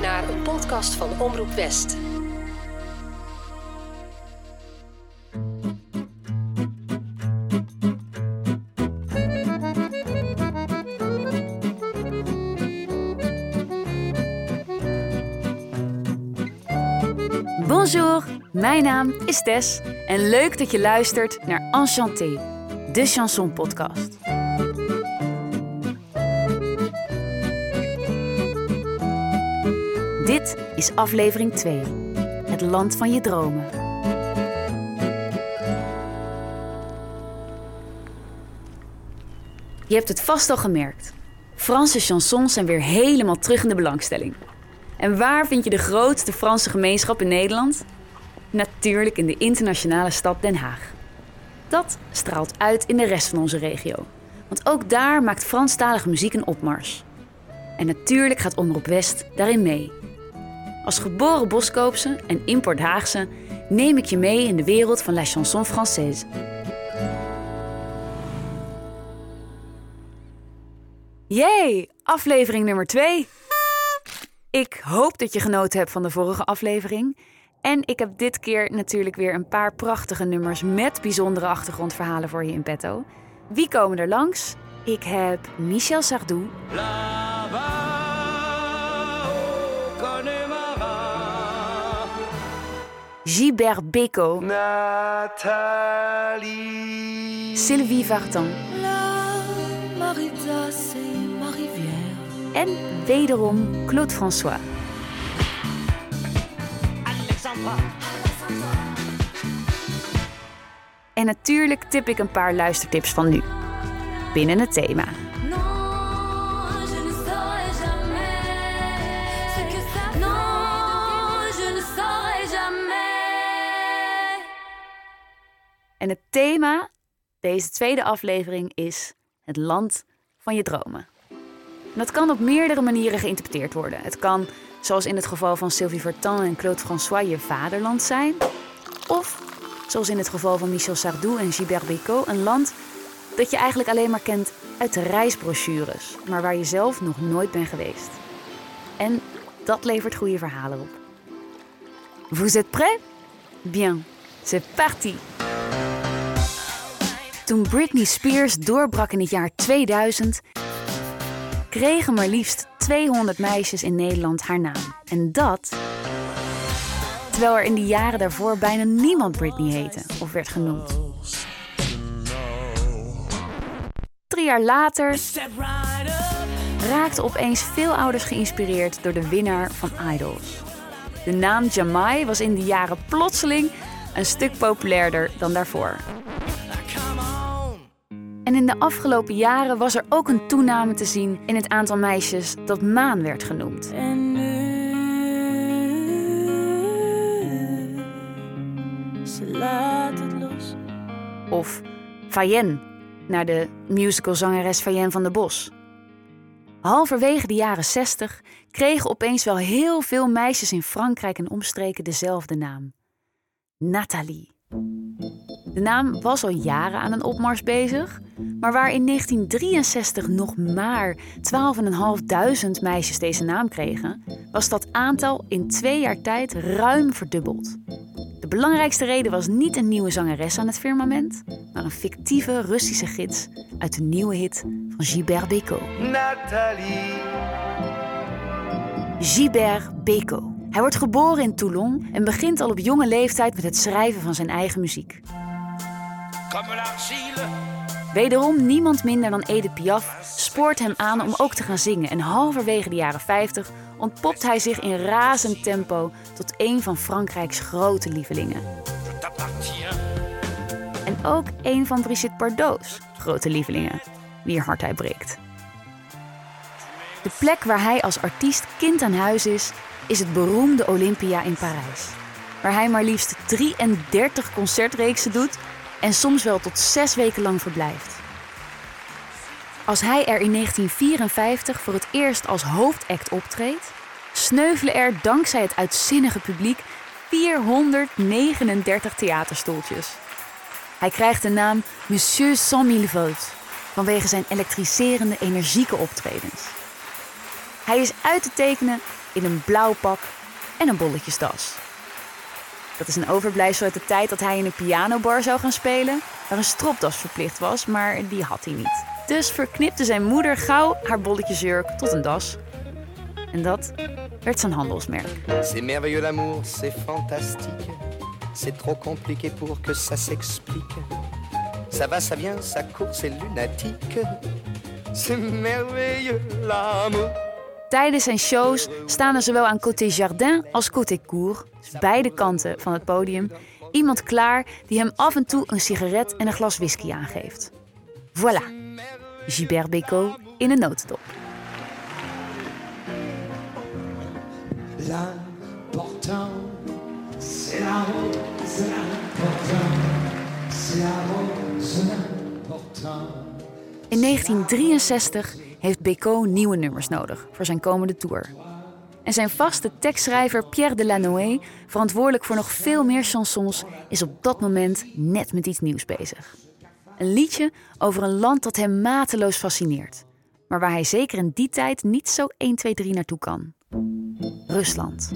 naar een podcast van Omroep West. Bonjour, mijn naam is Tess en leuk dat je luistert naar Enchanté, de chanson podcast. Aflevering 2, het land van je dromen. Je hebt het vast al gemerkt. Franse chansons zijn weer helemaal terug in de belangstelling. En waar vind je de grootste Franse gemeenschap in Nederland? Natuurlijk in de internationale stad Den Haag. Dat straalt uit in de rest van onze regio. Want ook daar maakt Franstalige muziek een opmars. En natuurlijk gaat Omroep West daarin mee. Als geboren Boskoopse en import Haagse neem ik je mee in de wereld van la chanson française. Jee, aflevering nummer 2. Ik hoop dat je genoten hebt van de vorige aflevering. En ik heb dit keer natuurlijk weer een paar prachtige nummers met bijzondere achtergrondverhalen voor je in petto. Wie komen er langs? Ik heb Michel Sardou. Gilbert Bécaud. Nathalie. Sylvie Vartan. Marita, c'est ma rivière. En wederom Claude François. En natuurlijk tip ik een paar luistertips van nu. Binnen het thema. En het thema deze tweede aflevering is het land van je dromen. En dat kan op meerdere manieren geïnterpreteerd worden. Het kan, zoals in het geval van Sylvie Vartan en Claude François, je vaderland zijn. Of, zoals in het geval van Michel Sardou en Gilbert Bécaud, een land dat je eigenlijk alleen maar kent uit de reisbrochures, maar waar je zelf nog nooit bent geweest. En dat levert goede verhalen op. Vous êtes prêts? Bien, c'est parti! Toen Britney Spears doorbrak in het jaar 2000, kregen maar liefst 200 meisjes in Nederland haar naam. En dat terwijl er in de jaren daarvoor bijna niemand Britney heette of werd genoemd. Drie jaar later raakten opeens veel ouders geïnspireerd door de winnaar van Idols. De naam Jamai was in die jaren plotseling een stuk populairder dan daarvoor. En in de afgelopen jaren was er ook een toename te zien in het aantal meisjes dat Maan werd genoemd. En nu, ze laat het los. Of Fayen, naar de musicalzangeres Fayen van der Bos. Halverwege de jaren 60 kregen opeens wel heel veel meisjes in Frankrijk en omstreken dezelfde naam. Nathalie. De naam was al jaren aan een opmars bezig, maar waar in 1963 nog maar 12.500 meisjes deze naam kregen, was dat aantal in twee jaar tijd ruim verdubbeld. De belangrijkste reden was niet een nieuwe zangeres aan het firmament, maar een fictieve Russische gids uit de nieuwe hit van Gilbert Bécaud. Nathalie. Gilbert Bécaud. Hij wordt geboren in Toulon en begint al op jonge leeftijd met het schrijven van zijn eigen muziek. Wederom niemand minder dan Edith Piaf spoort hem aan om ook te gaan zingen en halverwege de jaren 50 ontpopt hij zich in razend tempo tot een van Frankrijks grote lievelingen. En ook een van Brigitte Bardot's grote lievelingen, wier hart hij breekt. De plek waar hij als artiest kind aan huis is, is het beroemde Olympia in Parijs. Waar hij maar liefst 33 concertreeksen doet en soms wel tot zes weken lang verblijft. Als hij er in 1954 voor het eerst als hoofdact optreedt, sneuvelen er dankzij het uitzinnige publiek 439 theaterstoeltjes. Hij krijgt de naam Monsieur 100.000 volts vanwege zijn elektriserende, energieke optredens. Hij is uit te tekenen in een blauw pak en een bolletjesdas. Dat is een overblijfsel uit de tijd dat hij in een pianobar zou gaan spelen, waar een stropdas verplicht was, maar die had hij niet. Dus verknipte zijn moeder gauw haar bolletjesjurk tot een das. En dat werd zijn handelsmerk. C'est merveilleux l'amour, c'est fantastique. C'est trop compliqué pour que ça s'explique. Ça va, ça vient, ça court, c'est lunatique. C'est merveilleux l'amour. Tijdens zijn shows staan er zowel aan côté jardin als côté cour, dus beide kanten van het podium, iemand klaar die hem af en toe een sigaret en een glas whisky aangeeft. Voilà, Gilbert Bécaud in een notendop. L'important, c'est la rose, l'important, c'est la rose, l'important. In 1963 heeft Bécaud nieuwe nummers nodig voor zijn komende tour. En zijn vaste tekstschrijver Pierre Delanoë, verantwoordelijk voor nog veel meer chansons, is op dat moment net met iets nieuws bezig. Een liedje over een land dat hem mateloos fascineert, maar waar hij zeker in die tijd niet zo 1, 2, 3 naartoe kan. Rusland.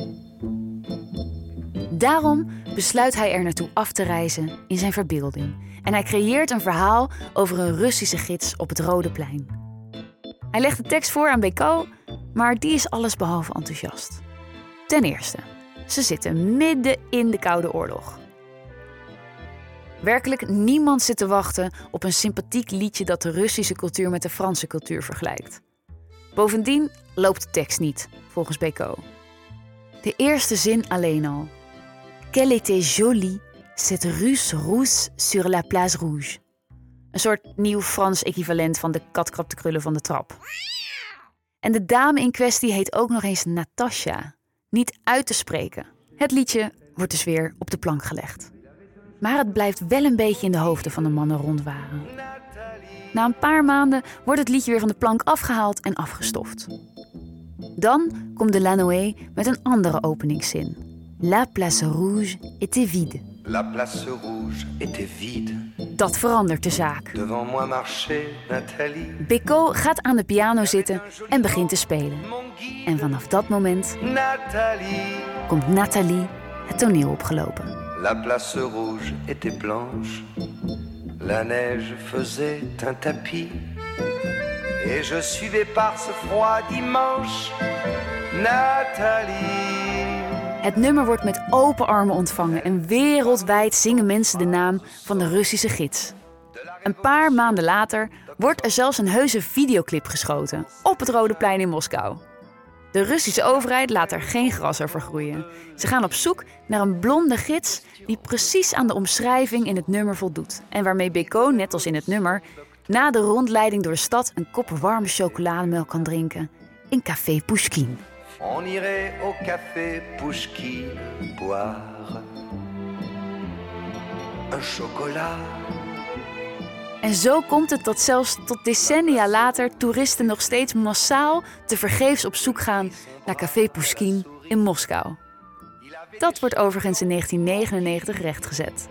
Daarom besluit hij er naartoe af te reizen in zijn verbeelding. En hij creëert een verhaal over een Russische gids op het Rode Plein. Hij legt de tekst voor aan Bécaud, maar die is allesbehalve enthousiast. Ten eerste, ze zitten midden in de Koude Oorlog. Werkelijk niemand zit te wachten op een sympathiek liedje dat de Russische cultuur met de Franse cultuur vergelijkt. Bovendien loopt de tekst niet, volgens Bécaud. De eerste zin alleen al. Quelle était jolie, cette Russe rousse sur la place rouge. Een soort nieuw Frans equivalent van de katkrap de krullen van de trap. En de dame in kwestie heet ook nog eens Natasha. Niet uit te spreken. Het liedje wordt dus weer op de plank gelegd. Maar het blijft wel een beetje in de hoofden van de mannen rondwaren. Na een paar maanden wordt het liedje weer van de plank afgehaald en afgestoft. Dan komt de Lanoé met een andere openingszin. La place rouge était vide. La place rouge était vide. Dat verandert de zaak. Devant moi marchait Nathalie. Bécaud gaat aan de piano zitten en begint te spelen. En vanaf dat moment Nathalie. komt Nathalie het toneel opgelopen. La place rouge était blanche. La neige faisait un tapis. Et je suivais par ce froid dimanche Nathalie. Het nummer wordt met open armen ontvangen en wereldwijd zingen mensen de naam van de Russische gids. Een paar maanden later wordt er zelfs een heuse videoclip geschoten op het Rode Plein in Moskou. De Russische overheid laat er geen gras over groeien. Ze gaan op zoek naar een blonde gids die precies aan de omschrijving in het nummer voldoet. En waarmee Beko, net als in het nummer, na de rondleiding door de stad een kop warme chocolademelk kan drinken in Café Pushkin. On irait au café Pouchki boire un chocolat. En zo komt het dat zelfs tot decennia later toeristen nog steeds massaal tevergeefs op zoek gaan naar Café Pushkin in Moskou. Dat wordt overigens in 1999 rechtgezet.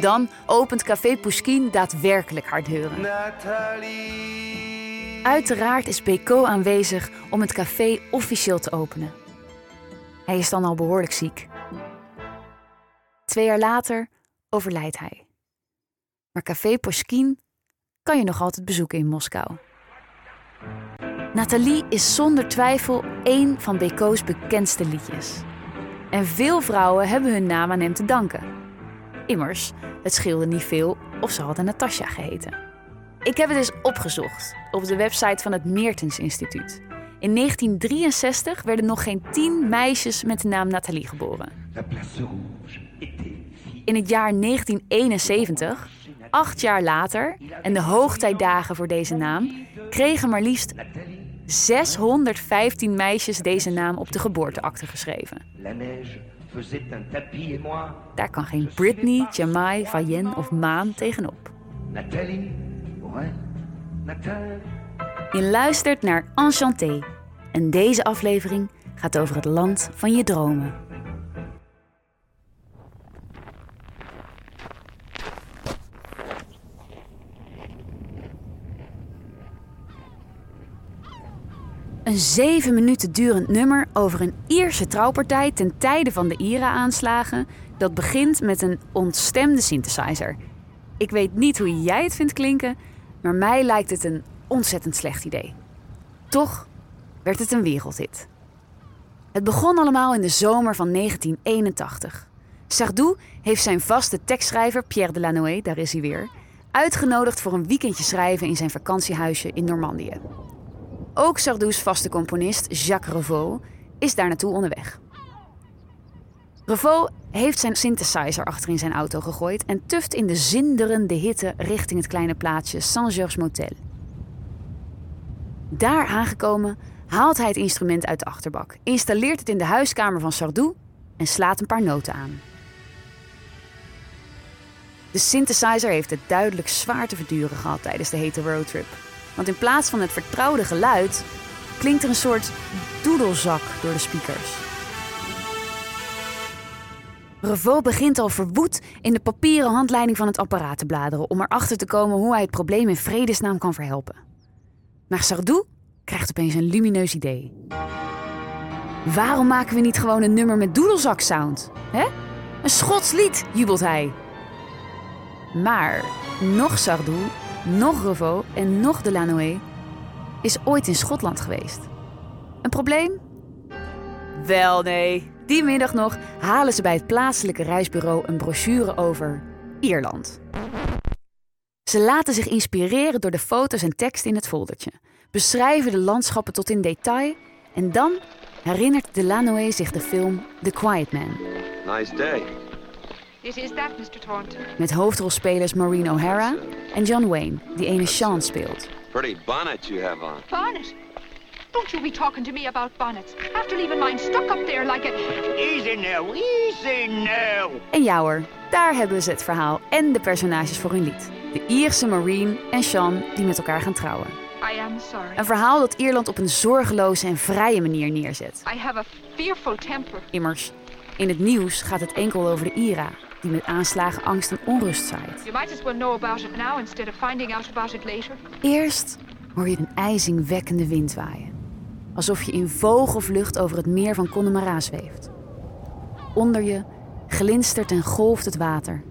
Dan opent Café Pushkin daadwerkelijk haar deuren. Nathalie. Uiteraard is Beko aanwezig om het café officieel te openen. Hij is dan al behoorlijk ziek. Twee jaar later overlijdt hij. Maar Café Pushkin kan je nog altijd bezoeken in Moskou. Nathalie is zonder twijfel één van Beko's bekendste liedjes. En veel vrouwen hebben hun naam aan hem te danken. Immers, het scheelde niet veel of ze hadden Natasja geheten. Ik heb het eens opgezocht op de website van het Meertens Instituut. In 1963 werden nog geen tien meisjes met de naam Nathalie geboren. In het jaar 1971, acht jaar later en de hoogtijdagen voor deze naam, kregen maar liefst 615 meisjes deze naam op de geboorteakte geschreven. Daar kan geen Britney, Jamai, Fayen of Maan tegenop. Nathalie. Je luistert naar Enchanté. En deze aflevering gaat over het land van je dromen. Een zeven minuten durend nummer over een Ierse trouwpartij ten tijde van de IRA-aanslagen. Dat begint met een ontstemde synthesizer. Ik weet niet hoe jij het vindt klinken, maar mij lijkt het een ontzettend slecht idee. Toch werd het een wereldhit. Het begon allemaal in de zomer van 1981. Sardou heeft zijn vaste tekstschrijver Pierre Delanoë, daar is hij weer, uitgenodigd voor een weekendje schrijven in zijn vakantiehuisje in Normandië. Ook Sardou's vaste componist Jacques Revaux is daar naartoe onderweg. Revaux heeft zijn synthesizer achter in zijn auto gegooid en tuft in de zinderende hitte richting het kleine plaatsje Saint-Georges Motel. Daar aangekomen haalt hij het instrument uit de achterbak, installeert het in de huiskamer van Sardou en slaat een paar noten aan. De synthesizer heeft het duidelijk zwaar te verduren gehad tijdens de hete roadtrip. Want in plaats van het vertrouwde geluid klinkt er een soort doedelzak door de speakers. Revaux begint al verwoed in de papieren handleiding van het apparaat te bladeren om erachter te komen hoe hij het probleem in vredesnaam kan verhelpen. Maar Sardou krijgt opeens een lumineus idee. Waarom maken we niet gewoon een nummer met doedelzak-sound? Hè? Een Schots lied, jubelt hij. Maar nog Sardou, nog Revaux en nog Delanoë is ooit in Schotland geweest. Een probleem? Wel nee, die middag nog halen ze bij het plaatselijke reisbureau een brochure over Ierland. Ze laten zich inspireren door de foto's en tekst in het foldertje, beschrijven de landschappen tot in detail en dan herinnert Delanoë zich de film The Quiet Man. Nice day. It is that, Mr. Thornton. Met hoofdrolspelers Maureen O'Hara en John Wayne, die ene Sean speelt. Pretty bonnet you have on. Bonnet. Don't you be talking to me about bonnets. After leaving mine stuck up there like a... Easy now, easy now. En ja hoor, daar hebben ze het verhaal en de personages voor hun lied. De Ierse Maureen en Sean die met elkaar gaan trouwen. I am sorry. Een verhaal dat Ierland op een zorgeloze en vrije manier neerzet. I have a fearful temper. Immers, in het nieuws gaat het enkel over de IRA, die met aanslagen angst en onrust zaait. You might as well know about it now instead of finding out about it later. Eerst hoor je een ijzingwekkende wind waaien. Alsof je in vogelvlucht over het meer van Connemara zweeft. Onder je glinstert en golft het water.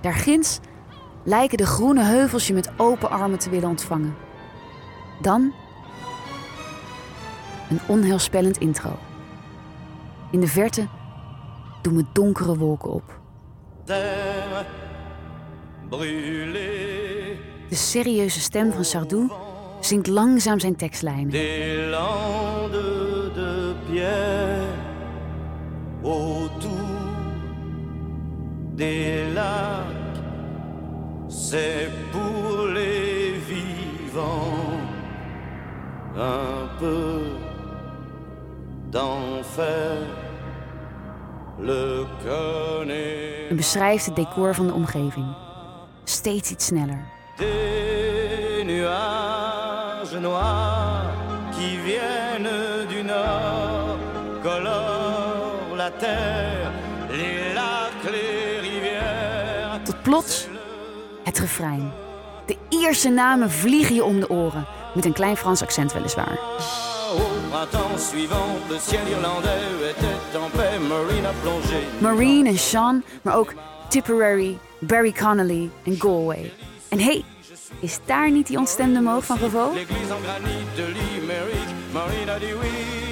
Daarginds lijken de groene heuvels je met open armen te willen ontvangen. Dan een onheilspellend intro. In de verte doen we donkere wolken op. De serieuze stem van Sardou zingt langzaam zijn tekstlijnen. des landes de pierre autour des lacs c'est pour les vivants un peu d'enfer le En beschrijft het decor van de omgeving. Steeds iets sneller. Des nuages noirs qui viennent du nord colorent la terre, les lacs, les rivières. Tot plots het refrein. De Ierse namen vliegen je om de oren. Met een klein Frans accent weliswaar. Marine en Sean, maar ook Tipperary, Barry Connolly en Galway. En hey, is daar niet die ontstemde moog van oui.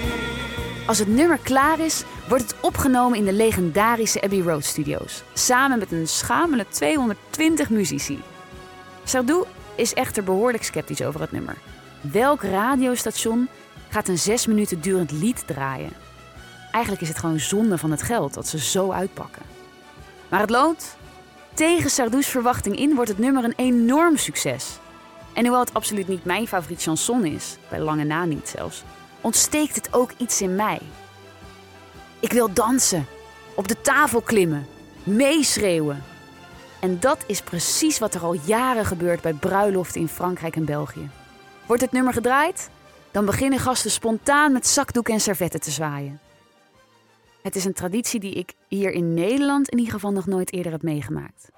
Als het nummer klaar is, wordt het opgenomen in de legendarische Abbey Road Studios. Samen met een schamele 220 muzici. Sardou is echter behoorlijk sceptisch over het nummer. Welk radiostation gaat een zes minuten durend lied draaien? Eigenlijk is het gewoon zonde van het geld dat ze zo uitpakken. Maar het loont. Tegen Sardou's verwachting in wordt het nummer een enorm succes. En hoewel het absoluut niet mijn favoriet chanson is, bij lange na niet zelfs, ontsteekt het ook iets in mij. Ik wil dansen, op de tafel klimmen, meeschreeuwen. En dat is precies wat er al jaren gebeurt bij bruiloften in Frankrijk en België. Wordt het nummer gedraaid? Dan beginnen gasten spontaan met zakdoek en servetten te zwaaien. Het is een traditie die ik hier in Nederland in ieder geval nog nooit eerder heb meegemaakt.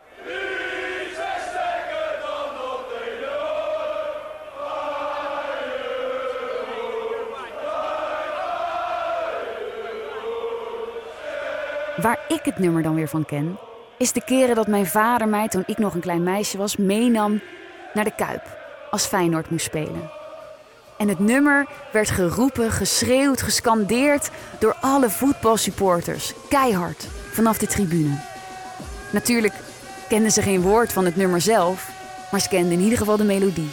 Waar ik het nummer dan weer van ken, is de keren dat mijn vader mij toen ik nog een klein meisje was meenam naar de Kuip als Feyenoord moest spelen. En het nummer werd geroepen, geschreeuwd, gescandeerd door alle voetbalsupporters, keihard vanaf de tribune. Natuurlijk kenden ze geen woord van het nummer zelf, maar ze kenden in ieder geval de melodie.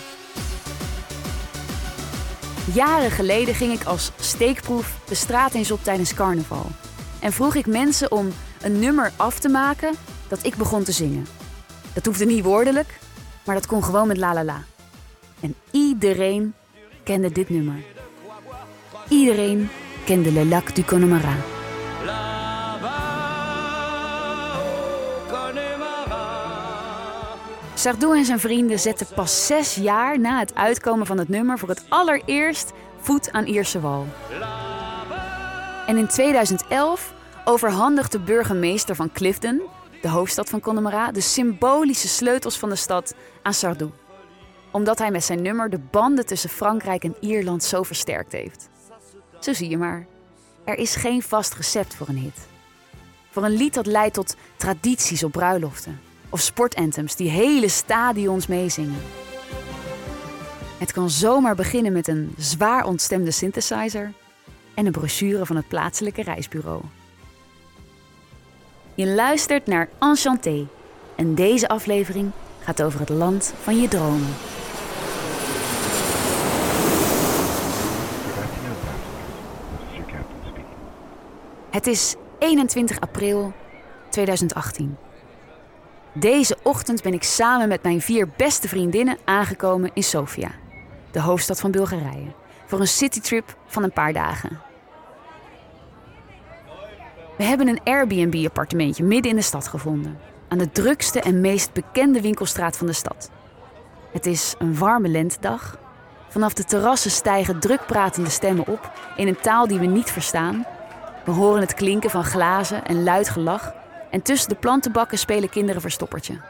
Jaren geleden ging ik als steekproef de straat eens op tijdens carnaval. En vroeg ik mensen om een nummer af te maken dat ik begon te zingen. Dat hoefde niet woordelijk, maar dat kon gewoon met la la la. En iedereen kende dit nummer. Iedereen kende Le Lac du Connemara. Sardou en zijn vrienden zetten pas zes jaar na het uitkomen van het nummer voor het allereerst voet aan Ierse wal. En in 2011 overhandigt de burgemeester van Clifton, de hoofdstad van Connemara, de symbolische sleutels van de stad aan Sardou. Omdat hij met zijn nummer de banden tussen Frankrijk en Ierland zo versterkt heeft. Zo zie je maar, er is geen vast recept voor een hit. Voor een lied dat leidt tot tradities op bruiloften of sportanthems die hele stadions meezingen. Het kan zomaar beginnen met een zwaar ontstemde synthesizer en een brochure van het plaatselijke reisbureau. Je luistert naar Enchanté en deze aflevering gaat over het land van je dromen. Het is 21 april 2018. Deze ochtend ben ik samen met mijn vier beste vriendinnen aangekomen in Sofia, de hoofdstad van Bulgarije, voor een citytrip van een paar dagen. We hebben een Airbnb-appartementje midden in de stad gevonden, aan de drukste en meest bekende winkelstraat van de stad. Het is een warme lentedag. Vanaf de terrassen stijgen drukpratende stemmen op in een taal die we niet verstaan. We horen het klinken van glazen en luid gelach en tussen de plantenbakken spelen kinderen verstoppertje.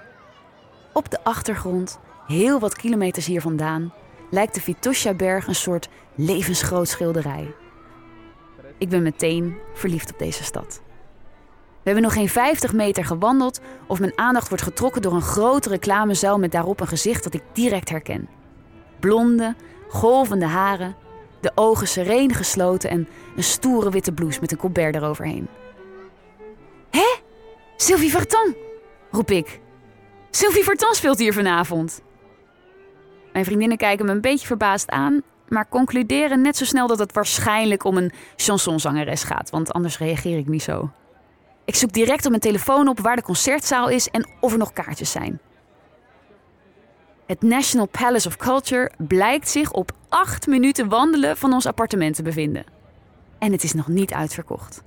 Op de achtergrond, heel wat kilometers hier vandaan, lijkt de Vitosha-berg een soort levensgroot schilderij. Ik ben meteen verliefd op deze stad. We hebben nog geen 50 meter gewandeld of mijn aandacht wordt getrokken door een grote reclamezuil met daarop een gezicht dat ik direct herken. Blonde, golvende haren, de ogen sereen gesloten en een stoere witte blouse met een colbert eroverheen. Hé? Sylvie Vartan, roep ik. Sylvie Vartan speelt hier vanavond. Mijn vriendinnen kijken me een beetje verbaasd aan, maar concluderen net zo snel dat het waarschijnlijk om een chansonzangeres gaat, want anders reageer ik niet zo. Ik zoek direct op mijn telefoon op waar de concertzaal is en of er nog kaartjes zijn. Het National Palace of Culture blijkt zich op acht minuten wandelen van ons appartement te bevinden. En het is nog niet uitverkocht.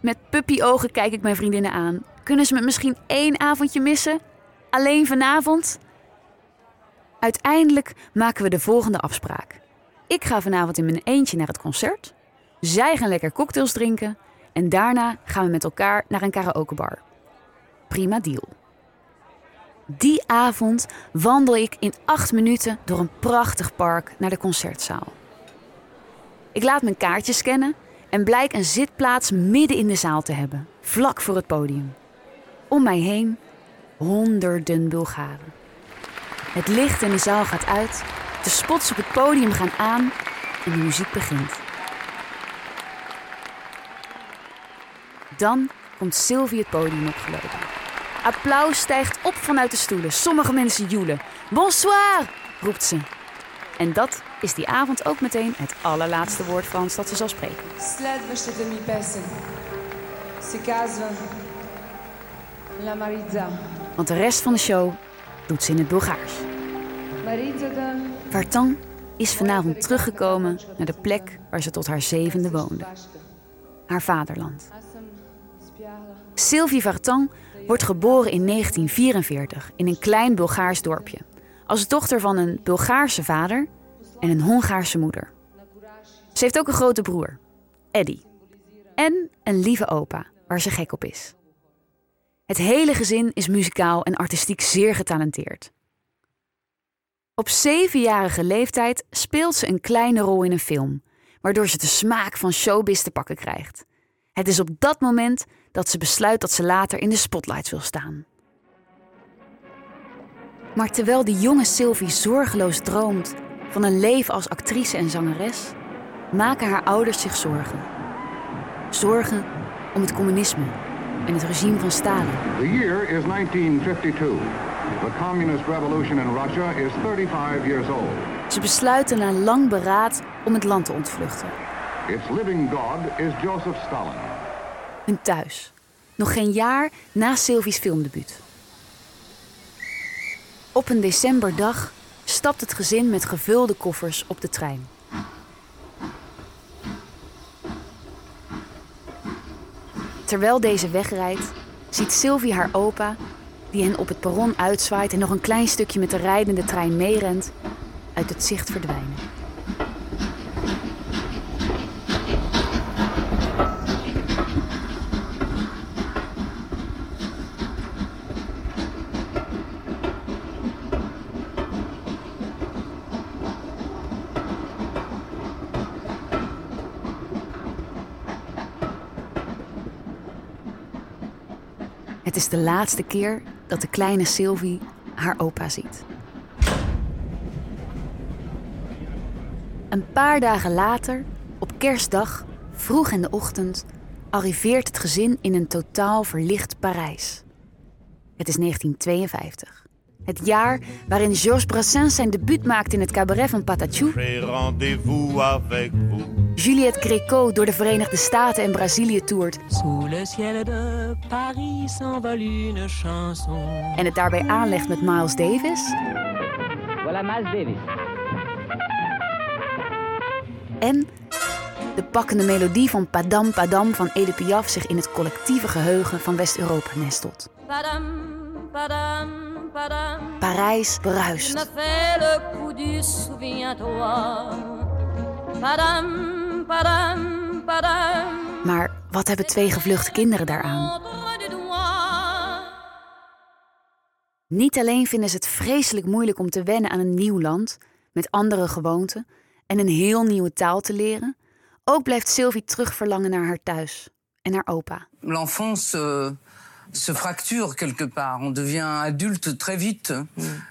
Met puppyogen kijk ik mijn vriendinnen aan. Kunnen ze me misschien één avondje missen? Alleen vanavond? Uiteindelijk maken we de volgende afspraak. Ik ga vanavond in mijn eentje naar het concert. Zij gaan lekker cocktails drinken. En daarna gaan we met elkaar naar een karaokebar. Prima deal. Die avond wandel ik in acht minuten door een prachtig park naar de concertzaal. Ik laat mijn kaartje scannen en blijk een zitplaats midden in de zaal te hebben, vlak voor het podium. Om mij heen honderden Bulgaren. Het licht in de zaal gaat uit, de spots op het podium gaan aan en de muziek begint. Dan komt Sylvie het podium opgelopen. Applaus stijgt op vanuit de stoelen. Sommige mensen joelen. Bonsoir, roept ze. En dat is die avond ook meteen het allerlaatste woord Frans dat ze zal spreken. Want de rest van de show doet ze in het Bulgaars. Vartan is vanavond teruggekomen naar de plek waar ze tot haar zevende woonde. Haar vaderland. Sylvie Vartan wordt geboren in 1944 in een klein Bulgaars dorpje. Als dochter van een Bulgaarse vader en een Hongaarse moeder. Ze heeft ook een grote broer, Eddie. En een lieve opa, waar ze gek op is. Het hele gezin is muzikaal en artistiek zeer getalenteerd. Op zevenjarige leeftijd speelt ze een kleine rol in een film, waardoor ze de smaak van showbiz te pakken krijgt. Het is op dat moment dat ze besluit dat ze later in de spotlights wil staan. Maar terwijl de jonge Sylvie zorgeloos droomt van een leven als actrice en zangeres, maken haar ouders zich zorgen. Zorgen om het communisme en het regime van Stalin. The year is 1952. The communist revolution in Russia is 35 years old. Ze besluiten na lang beraad om het land te ontvluchten. Its living god is Joseph Stalin. Thuis. Nog geen jaar na Sylvie's filmdebuut. Op een decemberdag stapt het gezin met gevulde koffers op de trein. Terwijl deze wegrijdt, ziet Sylvie haar opa, die hen op het perron uitzwaait en nog een klein stukje met de rijdende trein meerent, uit het zicht verdwijnen. De laatste keer dat de kleine Sylvie haar opa ziet. Een paar dagen later, op kerstdag, vroeg in de ochtend, arriveert het gezin in een totaal verlicht Parijs. Het is 1952. Het jaar waarin Georges Brassens zijn debuut maakt in het cabaret van Patachou. Juliette Gréco door de Verenigde Staten en Brazilië toert. Sous le ciel de Paris s'envole une chanson. En het daarbij aanlegt met Miles Davis. Voilà Miles Davis. En de pakkende melodie van Padam Padam van Edith Piaf zich in het collectieve geheugen van West-Europa nestelt. Padam, padam, padam. Parijs a Maar wat hebben twee gevluchte kinderen daaraan? Niet alleen vinden ze het vreselijk moeilijk om te wennen aan een nieuw land, met andere gewoonten en een heel nieuwe taal te leren, ook blijft Sylvie terugverlangen naar haar thuis en haar opa. L'enfant se, se fracture quelque part. On devient adulte très vite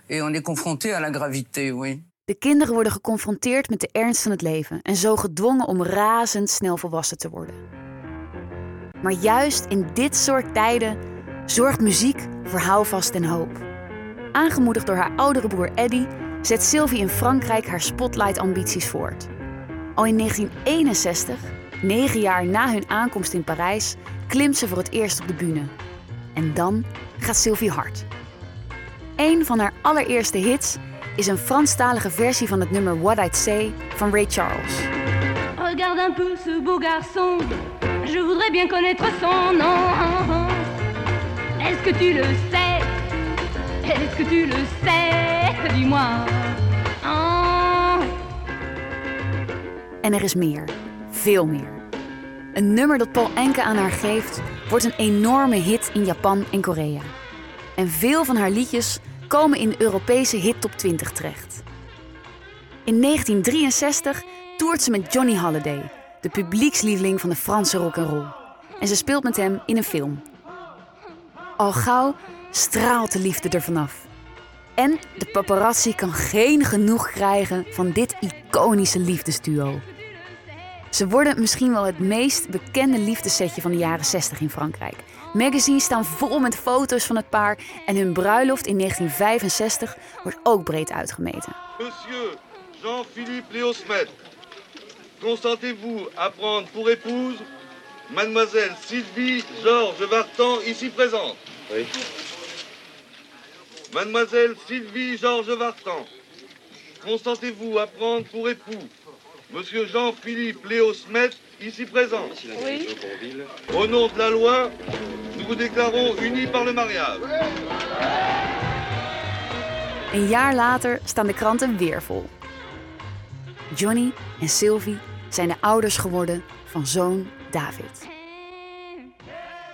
et on est confronté à la gravité, oui. De kinderen worden geconfronteerd met de ernst van het leven en zo gedwongen om razendsnel volwassen te worden. Maar juist in dit soort tijden zorgt muziek voor houvast en hoop. Aangemoedigd door haar oudere broer Eddie zet Sylvie in Frankrijk haar spotlight-ambities voort. Al in 1961, negen jaar na hun aankomst in Parijs, klimt ze voor het eerst op de bühne. En dan gaat Sylvie hard. Een van haar allereerste hits is een Franstalige versie van het nummer What I'd Say van Ray Charles. Regarde un peu ce beau garçon. Je voudrais bien connaître son nom. Est-ce que tu le sais Est-ce que tu le sais Dis-moi. Oh. En er is meer, veel meer. Een nummer dat Paul Enke aan haar geeft, wordt een enorme hit in Japan en Korea. En veel van haar liedjes komen in de Europese hit top 20 terecht. In 1963 toert ze met Johnny Halliday, de publiekslieveling van de Franse rock'n'roll. En ze speelt met hem in een film. Al gauw straalt de liefde er vanaf. En de paparazzi kan geen genoeg krijgen van dit iconische liefdesduo. Ze worden misschien wel het meest bekende liefdessetje van de jaren 60 in Frankrijk. Magazines staan vol met foto's van het paar en hun bruiloft in 1965 wordt ook breed uitgemeten. Monsieur Jean-Philippe Léosmet, consentez-vous à prendre pour épouse Mademoiselle Sylvie Georges Vartan, ici présente Oui. Mademoiselle Sylvie Georges Vartan, consentez-vous à prendre pour époux Monsieur Jean-Philippe Léo Smet, ici présent. Oui. Au nom de la loi, nous vous déclarons unis par le mariage. Een jaar later staan de kranten weer vol. Johnny en Sylvie zijn de ouders geworden van zoon David.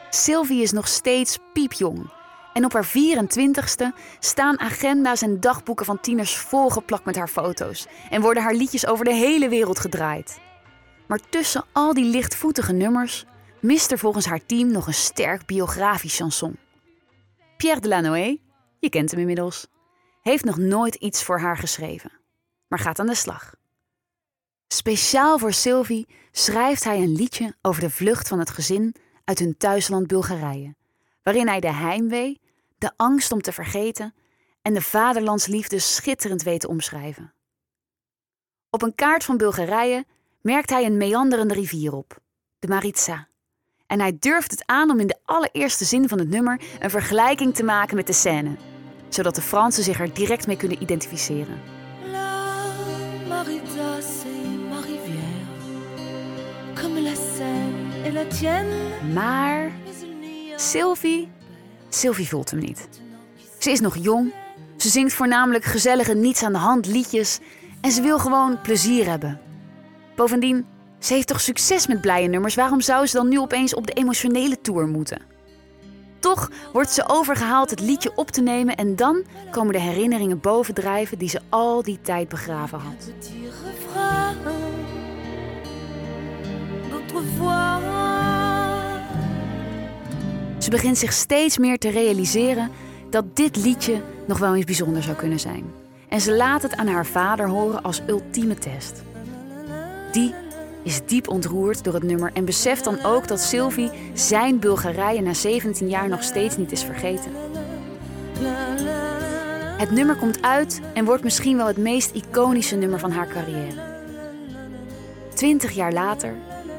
Sylvie is nog steeds piepjong. En op haar 24ste staan agenda's en dagboeken van tieners volgeplakt met haar foto's. En worden haar liedjes over de hele wereld gedraaid. Maar tussen al die lichtvoetige nummers mist er volgens haar team nog een sterk biografisch chanson. Pierre Delanoë, je kent hem inmiddels, heeft nog nooit iets voor haar geschreven, maar gaat aan de slag. Speciaal voor Sylvie schrijft hij een liedje over de vlucht van het gezin uit hun thuisland Bulgarije, waarin hij de heimwee, de angst om te vergeten en de vaderlandsliefde schitterend weet te omschrijven. Op een kaart van Bulgarije merkt hij een meanderende rivier op, de Maritsa. En hij durft het aan om in de allereerste zin van het nummer een vergelijking te maken met de Seine, zodat de Fransen zich er direct mee kunnen identificeren. La Maritza, c'est ma rivière, comme la Seine et la tienne. Maar Sylvie, Sylvie voelt hem niet. Ze is nog jong, ze zingt voornamelijk gezellige niets aan de hand liedjes en ze wil gewoon plezier hebben. Bovendien, ze heeft toch succes met blije nummers, waarom zou ze dan nu opeens op de emotionele tour moeten? Toch wordt ze overgehaald het liedje op te nemen en dan komen de herinneringen bovendrijven die ze al die tijd begraven had. Ze begint zich steeds meer te realiseren dat dit liedje nog wel eens bijzonder zou kunnen zijn. En ze laat het aan haar vader horen als ultieme test. Die is diep ontroerd door het nummer en beseft dan ook dat Sylvie zijn Bulgarije na 17 jaar nog steeds niet is vergeten. Het nummer komt uit en wordt misschien wel het meest iconische nummer van haar carrière. Twintig jaar later,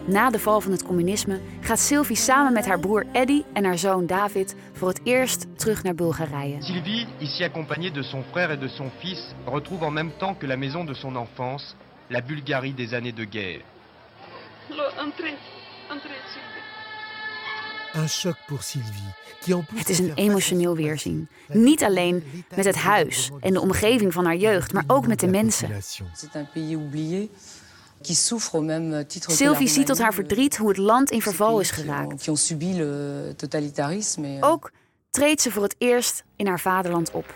na de val van het communisme, gaat Sylvie samen met haar broer Eddie en haar zoon David voor het eerst terug naar Bulgarije. Sylvie, ici accompagnée de son frère et de son fils, retrouve en même temps que la maison de son enfance, la Bulgarie des années de guerre. Entrez, entrez, Sylvie. Un choc pour Sylvie, qui en plus Het is een emotioneel weerzien. Niet alleen met het huis en de omgeving van haar jeugd, maar ook met de mensen. Sylvie ziet tot haar Roumanie, verdriet hoe het land in verval is geraakt. Euh, Ook treedt ze voor het eerst in haar vaderland op.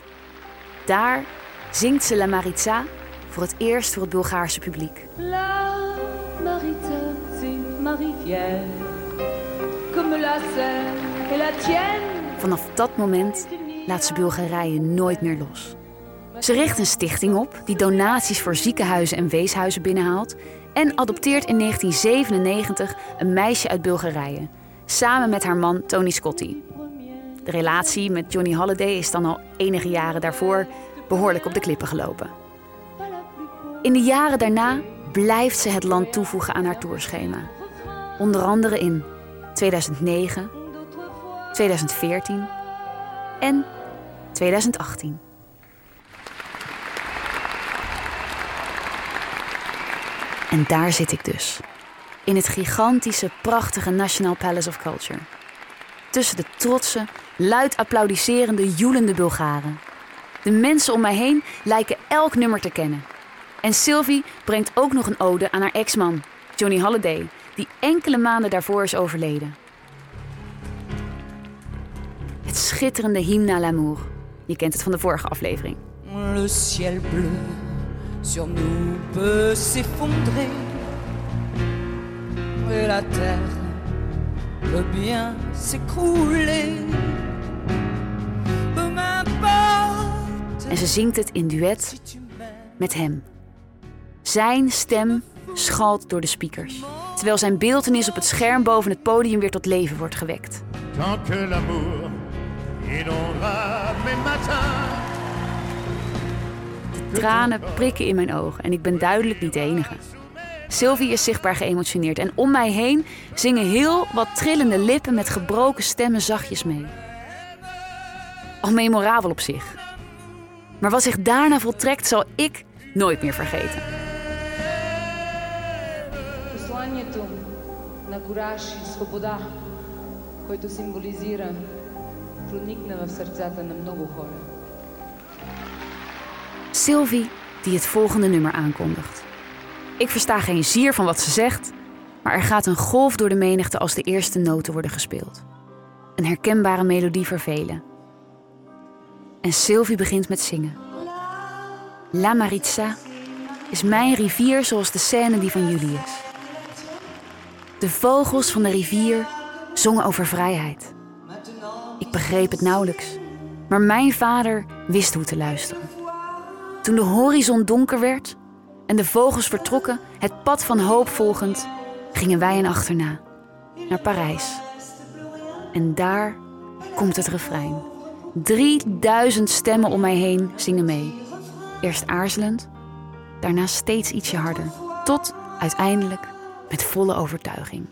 Daar zingt ze La Maritza voor het eerst voor het Bulgaarse publiek. La Maritza, c'est ma rivière, comme la Seine et la tienne. Vanaf dat moment laat ze Bulgarije nooit meer los. Ze richt een stichting op die donaties voor ziekenhuizen en weeshuizen binnenhaalt en adopteert in 1997 een meisje uit Bulgarije, samen met haar man Tony Scotti. De relatie met Johnny Halliday is dan al enige jaren daarvoor behoorlijk op de klippen gelopen. In de jaren daarna blijft ze het land toevoegen aan haar tourschema. Onder andere in 2009, 2014 en 2018. En daar zit ik dus. In het gigantische, prachtige National Palace of Culture. Tussen de trotse, luid applaudisserende, joelende Bulgaren. De mensen om mij heen lijken elk nummer te kennen. En Sylvie brengt ook nog een ode aan haar ex-man, Johnny Halliday, die enkele maanden daarvoor is overleden. Het schitterende Hymne à l'amour. Je kent het van de vorige aflevering. Le ciel bleu sur nous peut s'effondrer et la terre peut bien s'écrouler. Peu m'importe. En ze zingt het in duet met hem. Zijn stem schalt door de speakers, terwijl zijn beeltenis op het scherm boven het podium weer tot leven wordt gewekt. Tant que l'amour inondera mes matins. De tranen prikken in mijn ogen en ik ben duidelijk niet de enige. Sylvie is zichtbaar geëmotioneerd en om mij heen zingen heel wat trillende lippen met gebroken stemmen zachtjes mee. Al memorabel op zich. Maar wat zich daarna voltrekt zal ik nooit meer vergeten. Посланието на кураж и свобода, който символизира, проникна в сърцата на много хора. Sylvie die het volgende nummer aankondigt. Ik versta geen zier van wat ze zegt, maar er gaat een golf door de menigte als de eerste noten worden gespeeld. Een herkenbare melodie voor velen. En Sylvie begint met zingen. La Maritza is mijn rivier zoals de Seine die van jullie is. De vogels van de rivier zongen over vrijheid. Ik begreep het nauwelijks, maar mijn vader wist hoe te luisteren. Toen de horizon donker werd en de vogels vertrokken, het pad van hoop volgend, gingen wij hen achterna, naar Parijs. En daar komt het refrein. 3000 stemmen om mij heen zingen mee. Eerst aarzelend, daarna steeds ietsje harder, tot uiteindelijk met volle overtuiging.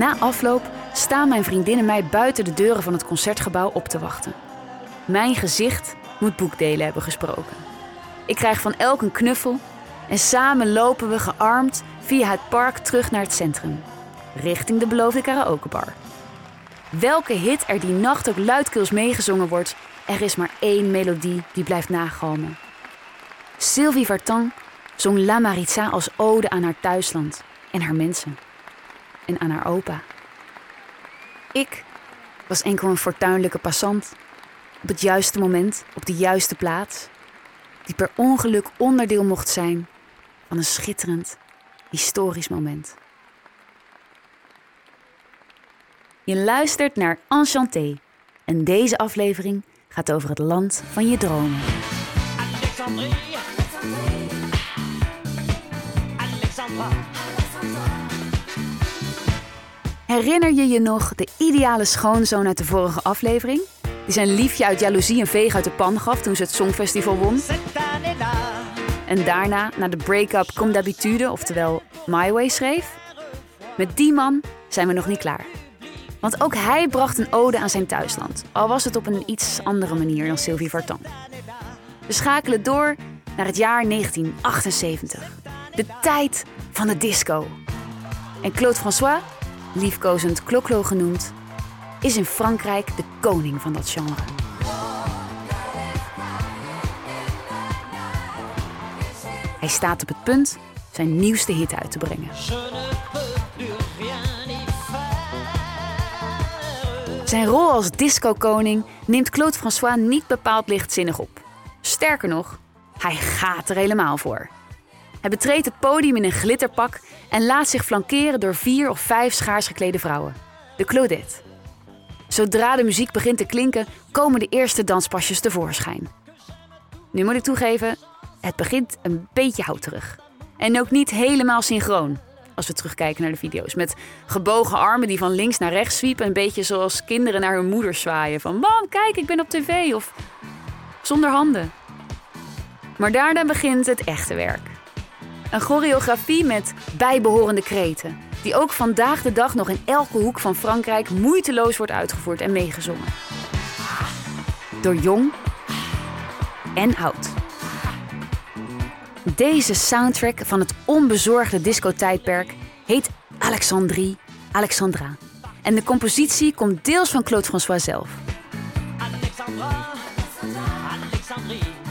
Na afloop staan mijn vriendinnen mij buiten de deuren van het concertgebouw op te wachten. Mijn gezicht moet boekdelen hebben gesproken. Ik krijg van elk een knuffel en samen lopen we gearmd via het park terug naar het centrum, richting de beloofde karaokebar. Welke hit er die nacht ook luidkeels meegezongen wordt, er is maar één melodie die blijft nagalmen. Sylvie Vartan zong La Maritza als ode aan haar thuisland en haar mensen. En aan haar opa. Ik was enkel een fortuinlijke passant. Op het juiste moment, op de juiste plaats. Die per ongeluk onderdeel mocht zijn van een schitterend, historisch moment. Je luistert naar Enchanté. En deze aflevering gaat over het land van je dromen. Alexandrie. Herinner je je nog de ideale schoonzoon uit de vorige aflevering? Die zijn liefje uit jaloezie een veeg uit de pan gaf toen ze het Songfestival won. En daarna naar de break-up Comme d'habitude, oftewel My Way, schreef. Met die man zijn we nog niet klaar. Want ook hij bracht een ode aan zijn thuisland, al was het op een iets andere manier dan Sylvie Vartan. We schakelen door naar het jaar 1978, de tijd van de disco. En Claude François, liefkozend Cloclo genoemd, is in Frankrijk de koning van dat genre. Hij staat op het punt zijn nieuwste hit uit te brengen. Zijn rol als disco-koning neemt Claude François niet bepaald lichtzinnig op. Sterker nog, hij gaat er helemaal voor. Hij betreedt het podium in een glitterpak en laat zich flankeren door vier of vijf schaars geklede vrouwen. De Claudette. Zodra de muziek begint te klinken, komen de eerste danspasjes tevoorschijn. Nu moet ik toegeven, het begint een beetje houterig. En ook niet helemaal synchroon, als we terugkijken naar de video's. Met gebogen armen die van links naar rechts zwiepen. Een beetje zoals kinderen naar hun moeder zwaaien. Van, mam, kijk, ik ben op tv. Of zonder handen. Maar daarna begint het echte werk. Een choreografie met bijbehorende kreten. Die ook vandaag de dag nog in elke hoek van Frankrijk moeiteloos wordt uitgevoerd en meegezongen. Door jong en oud. Deze soundtrack van het onbezorgde discotijdperk heet Alexandrie, Alexandra. En de compositie komt deels van Claude François zelf.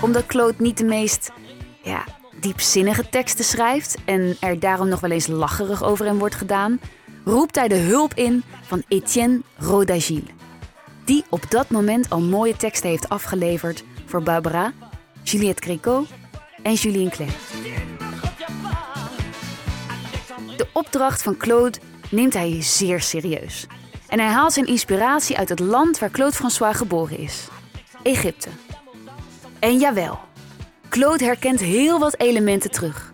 Omdat Claude niet de meest ja, diepzinnige teksten schrijft en er daarom nog wel eens lacherig over hem wordt gedaan, roept hij de hulp in van Etienne Rodagil. Die op dat moment al mooie teksten heeft afgeleverd voor Barbara, Juliette Gréco en Julien Clerc. De opdracht van Claude neemt hij zeer serieus. En hij haalt zijn inspiratie uit het land waar Claude François geboren is: Egypte. En jawel, Claude herkent heel wat elementen terug.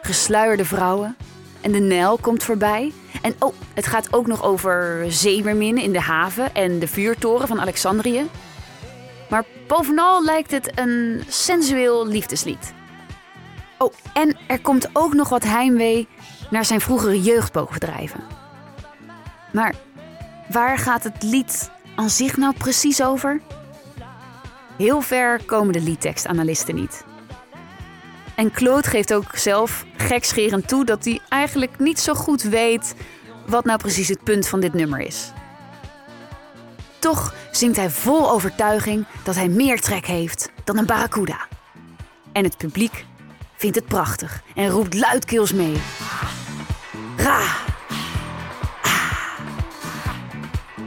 Gesluierde vrouwen en de Nijl komt voorbij. En oh, het gaat ook nog over zeemerminnen in de haven en de vuurtoren van Alexandrië. Maar bovenal lijkt het een sensueel liefdeslied. Oh, en er komt ook nog wat heimwee naar zijn vroegere jeugdboogbedrijven. Maar waar gaat het lied aan zich nou precies over? Heel ver komen de liedtekstanalisten niet. En Claude geeft ook zelf gekscherend toe dat hij eigenlijk niet zo goed weet wat nou precies het punt van dit nummer is. Toch zingt hij vol overtuiging dat hij meer trek heeft dan een barracuda. En het publiek vindt het prachtig en roept luidkeels mee. Ah.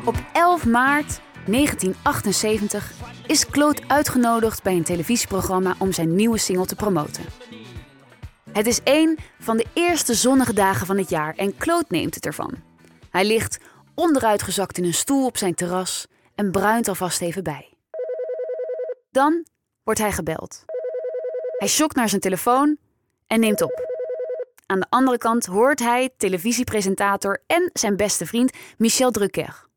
Op 11 maart 1978 is Claude uitgenodigd bij een televisieprogramma om zijn nieuwe single te promoten. Het is één van de eerste zonnige dagen van het jaar en Claude neemt het ervan. Hij ligt onderuitgezakt in een stoel op zijn terras en bruint alvast even bij. Dan wordt hij gebeld. Hij schokt naar zijn telefoon en neemt op. Aan de andere kant hoort hij televisiepresentator en zijn beste vriend Michel Drucker.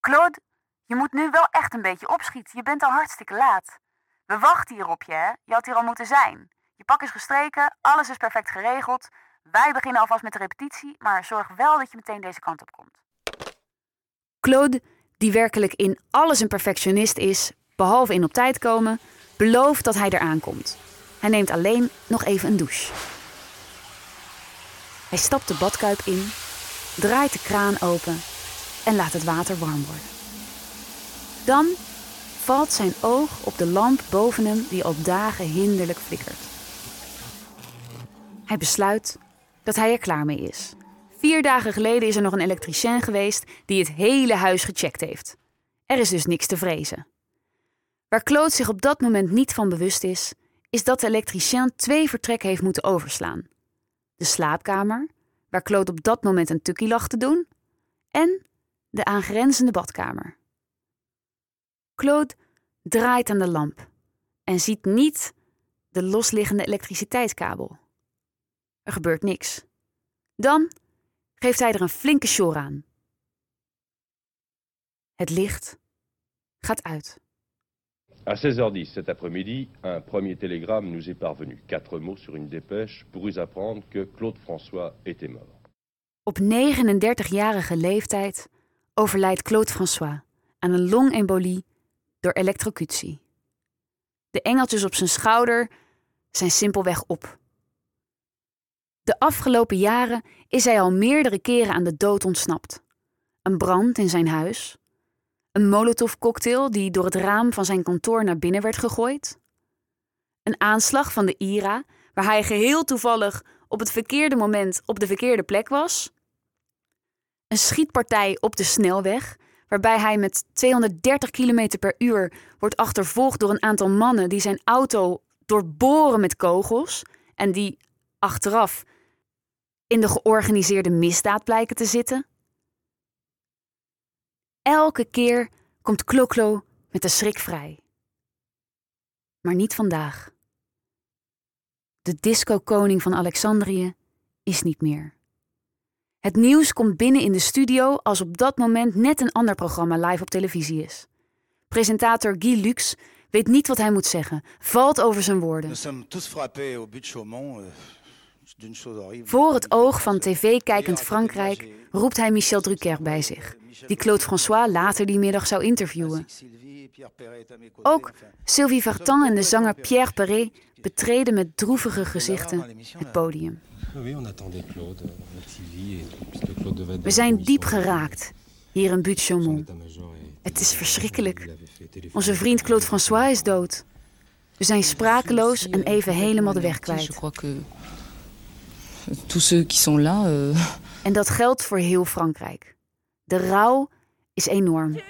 Claude, je moet nu wel echt een beetje opschieten. Je bent al hartstikke laat. We wachten hier op je, hè? Je had hier al moeten zijn. Je pak is gestreken, alles is perfect geregeld. Wij beginnen alvast met de repetitie, maar zorg wel dat je meteen deze kant op komt. Claude, die werkelijk in alles een perfectionist is, behalve in op tijd komen, belooft dat hij eraan komt. Hij neemt alleen nog even een douche. Hij stapt de badkuip in, draait de kraan open en laat het water warm worden. Dan valt zijn oog op de lamp boven hem die al dagen hinderlijk flikkert. Hij besluit dat hij er klaar mee is. Vier dagen geleden is er nog een elektricien geweest die het hele huis gecheckt heeft. Er is dus niks te vrezen. Waar Claude zich op dat moment niet van bewust is, is dat de elektricien twee vertrekken heeft moeten overslaan. De slaapkamer, waar Claude op dat moment een tukkie lag te doen, en de aangrenzende badkamer. Claude draait aan de lamp en ziet niet de losliggende elektriciteitskabel. Er gebeurt niks. Dan geeft hij er een flinke sjor aan. Het licht gaat uit. À 16h10 cet après-midi, un premier télégramme nous est parvenu. Quatre mots sur une dépêche pour vous apprendre que Claude François était mort. Op 39-jarige leeftijd overlijdt Claude François aan een longembolie door elektrocutie. De engeltjes op zijn schouder zijn simpelweg op. De afgelopen jaren is hij al meerdere keren aan de dood ontsnapt. Een brand in zijn huis, een molotovcocktail die door het raam van zijn kantoor naar binnen werd gegooid, een aanslag van de IRA waar hij geheel toevallig op het verkeerde moment op de verkeerde plek was, een schietpartij op de snelweg waarbij hij met 230 km per uur wordt achtervolgd door een aantal mannen die zijn auto doorboren met kogels en die achteraf in de georganiseerde misdaad blijken te zitten. Elke keer komt Kloklo met de schrik vrij. Maar niet vandaag. De disco-koning van Alexandrië is niet meer. Het nieuws komt binnen in de studio als op dat moment net een ander programma live op televisie is. Presentator Guy Lux weet niet wat hij moet zeggen, valt over zijn woorden. Voor het oog van tv-kijkend Frankrijk roept hij Michel Drucker bij zich, die Claude François later die middag zou interviewen. Ook Sylvie Vartan en de zanger Pierre Perret betreden met droevige gezichten het podium. We zijn diep geraakt hier in Butte-Chaumont. Het is verschrikkelijk. Onze vriend Claude François is dood. We zijn sprakeloos en even helemaal de weg kwijt. Tous ceux qui sont là. euh, En dat geldt voor heel Frankrijk. De rouw is enorm.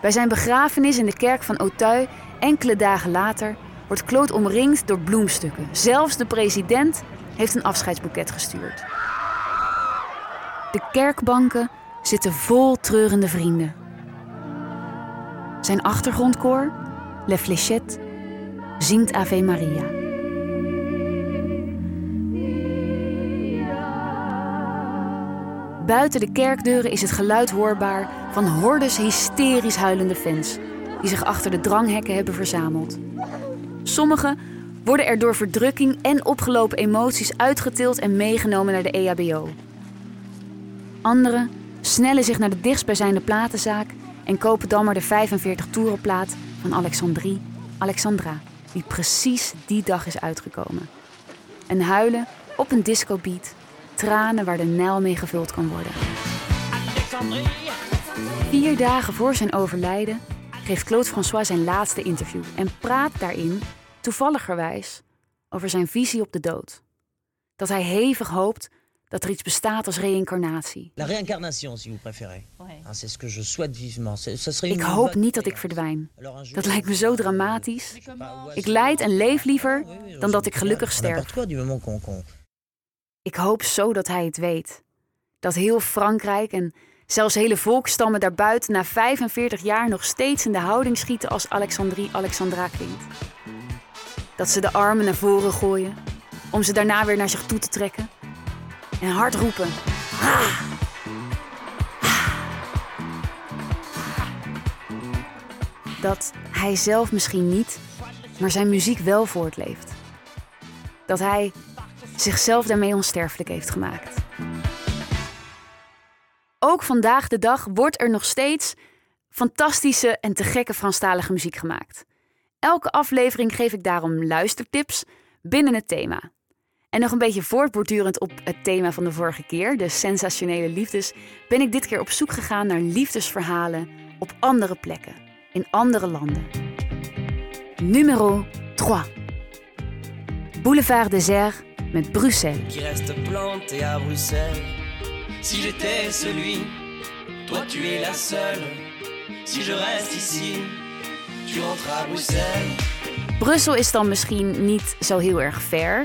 Bij zijn begrafenis in de kerk van Auteuil, enkele dagen later, wordt Claude omringd door bloemstukken. Zelfs de president heeft een afscheidsboeket gestuurd. De kerkbanken zitten vol treurende vrienden. Zijn achtergrondkoor, Le Fléchette, zingt Ave Maria. Buiten de kerkdeuren is het geluid hoorbaar van hordes hysterisch huilende fans die zich achter de dranghekken hebben verzameld. Sommigen worden er door verdrukking en opgelopen emoties uitgetild en meegenomen naar de EHBO. Anderen snellen zich naar de dichtstbijzijnde platenzaak en kopen dan maar de 45 toerenplaat van Alexandrie, Alexandra, die precies die dag is uitgekomen. En huilen op een discobeat, tranen waar de Nijl mee gevuld kan worden. Vier dagen voor zijn overlijden geeft Claude François zijn laatste interview en praat daarin, toevalligerwijs, over zijn visie op de dood. Dat hij hevig hoopt dat er iets bestaat als reïncarnatie. La réincarnation, si vous préférez. C'est ce que je souhaite vivement. C'est- Ça serait Ik hoop niet dat ik verdwijn. Dat lijkt me zo dramatisch. Ik leid en leef liever dan dat ik gelukkig sterf. Ik hoop zo dat hij het weet. Dat heel Frankrijk en zelfs hele volksstammen daarbuiten na 45 jaar nog steeds in de houding schieten als Alexandrie Alexandra klinkt. Dat ze de armen naar voren gooien om ze daarna weer naar zich toe te trekken. En hard roepen. Dat hij zelf misschien niet, maar zijn muziek wel voortleeft. Dat hij zichzelf daarmee onsterfelijk heeft gemaakt. Ook vandaag de dag wordt er nog steeds fantastische en te gekke Franstalige muziek gemaakt. Elke aflevering geef ik daarom luistertips binnen het thema. En nog een beetje voortbordurend op het thema van de vorige keer, de sensationele liefdes, ben ik dit keer op zoek gegaan naar liefdesverhalen op andere plekken, in andere landen. Numero 3. Boulevard Désert met Bruxelles. Si j'étais celui, toi tu es la seule. Si je reste ici, tu rentres à Bruxelles. Brussel is dan misschien niet zo heel erg ver,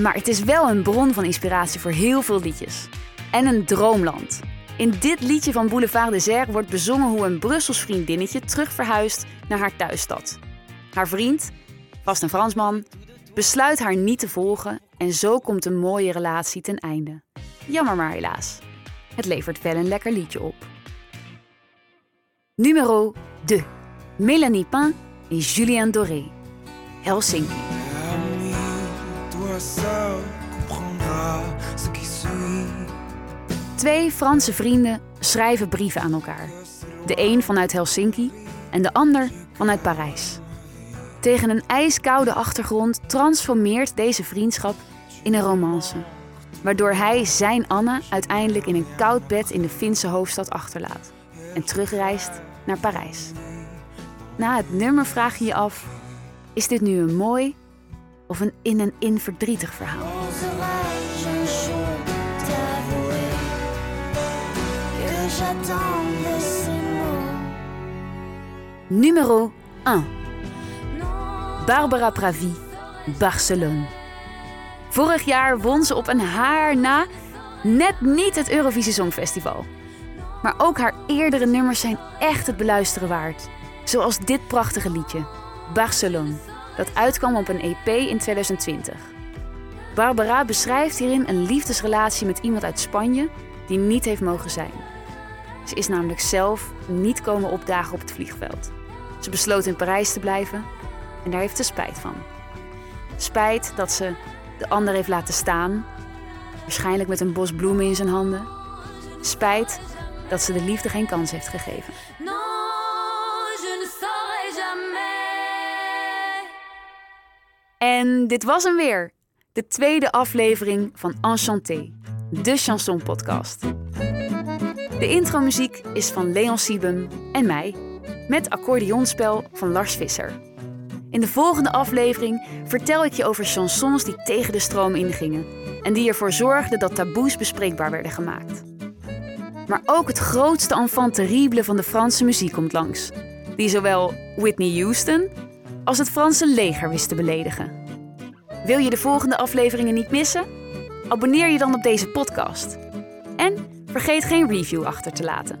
maar het is wel een bron van inspiratie voor heel veel liedjes. En een droomland. In dit liedje van Boulevard Désert wordt bezongen hoe een Brussels vriendinnetje terug verhuist naar haar thuisstad. Haar vriend, vast een Fransman, besluit haar niet te volgen en zo komt een mooie relatie ten einde. Jammer maar helaas. Het levert wel een lekker liedje op. Numero 2. Mélanie Pain et Julien Doré. Helsinki. Twee Franse vrienden schrijven brieven aan elkaar. De een vanuit Helsinki en de ander vanuit Parijs. Tegen een ijskoude achtergrond transformeert deze vriendschap in een romance. Waardoor hij zijn Anne uiteindelijk in een koud bed in de Finse hoofdstad achterlaat. En terugreist naar Parijs. Na het nummer vraag je je af: is dit nu een mooi of een in en in verdrietig verhaal? Numero 1. Barbara Pravi, Barcelone. Vorig jaar won ze op een haar na net niet het Eurovisie Songfestival. Maar ook haar eerdere nummers zijn echt het beluisteren waard. Zoals dit prachtige liedje, Barcelone, dat uitkwam op een EP in 2020. Barbara beschrijft hierin een liefdesrelatie met iemand uit Spanje die niet heeft mogen zijn. Ze is namelijk zelf niet komen opdagen op het vliegveld. Ze besloot in Parijs te blijven en daar heeft ze spijt van. Spijt dat ze de ander heeft laten staan, waarschijnlijk met een bos bloemen in zijn handen. Spijt dat ze de liefde geen kans heeft gegeven. En dit was hem weer. De tweede aflevering van Enchanté, de chanson podcast. De intromuziek is van Leon Siebem en mij, met accordeonspel van Lars Visser. In de volgende aflevering vertel ik je over chansons die tegen de stroom ingingen en die ervoor zorgden dat taboes bespreekbaar werden gemaakt. Maar ook het grootste enfant terrible van de Franse muziek komt langs, die zowel Whitney Houston als het Franse leger wist te beledigen. Wil je de volgende afleveringen niet missen? Abonneer je dan op deze podcast. En vergeet geen review achter te laten.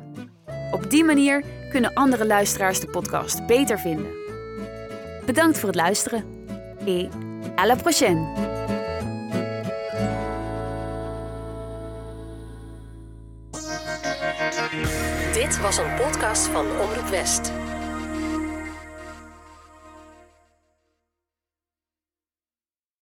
Op die manier kunnen andere luisteraars de podcast beter vinden. Bedankt voor het luisteren. Et à la prochaine! Dit was een podcast van Omroep West.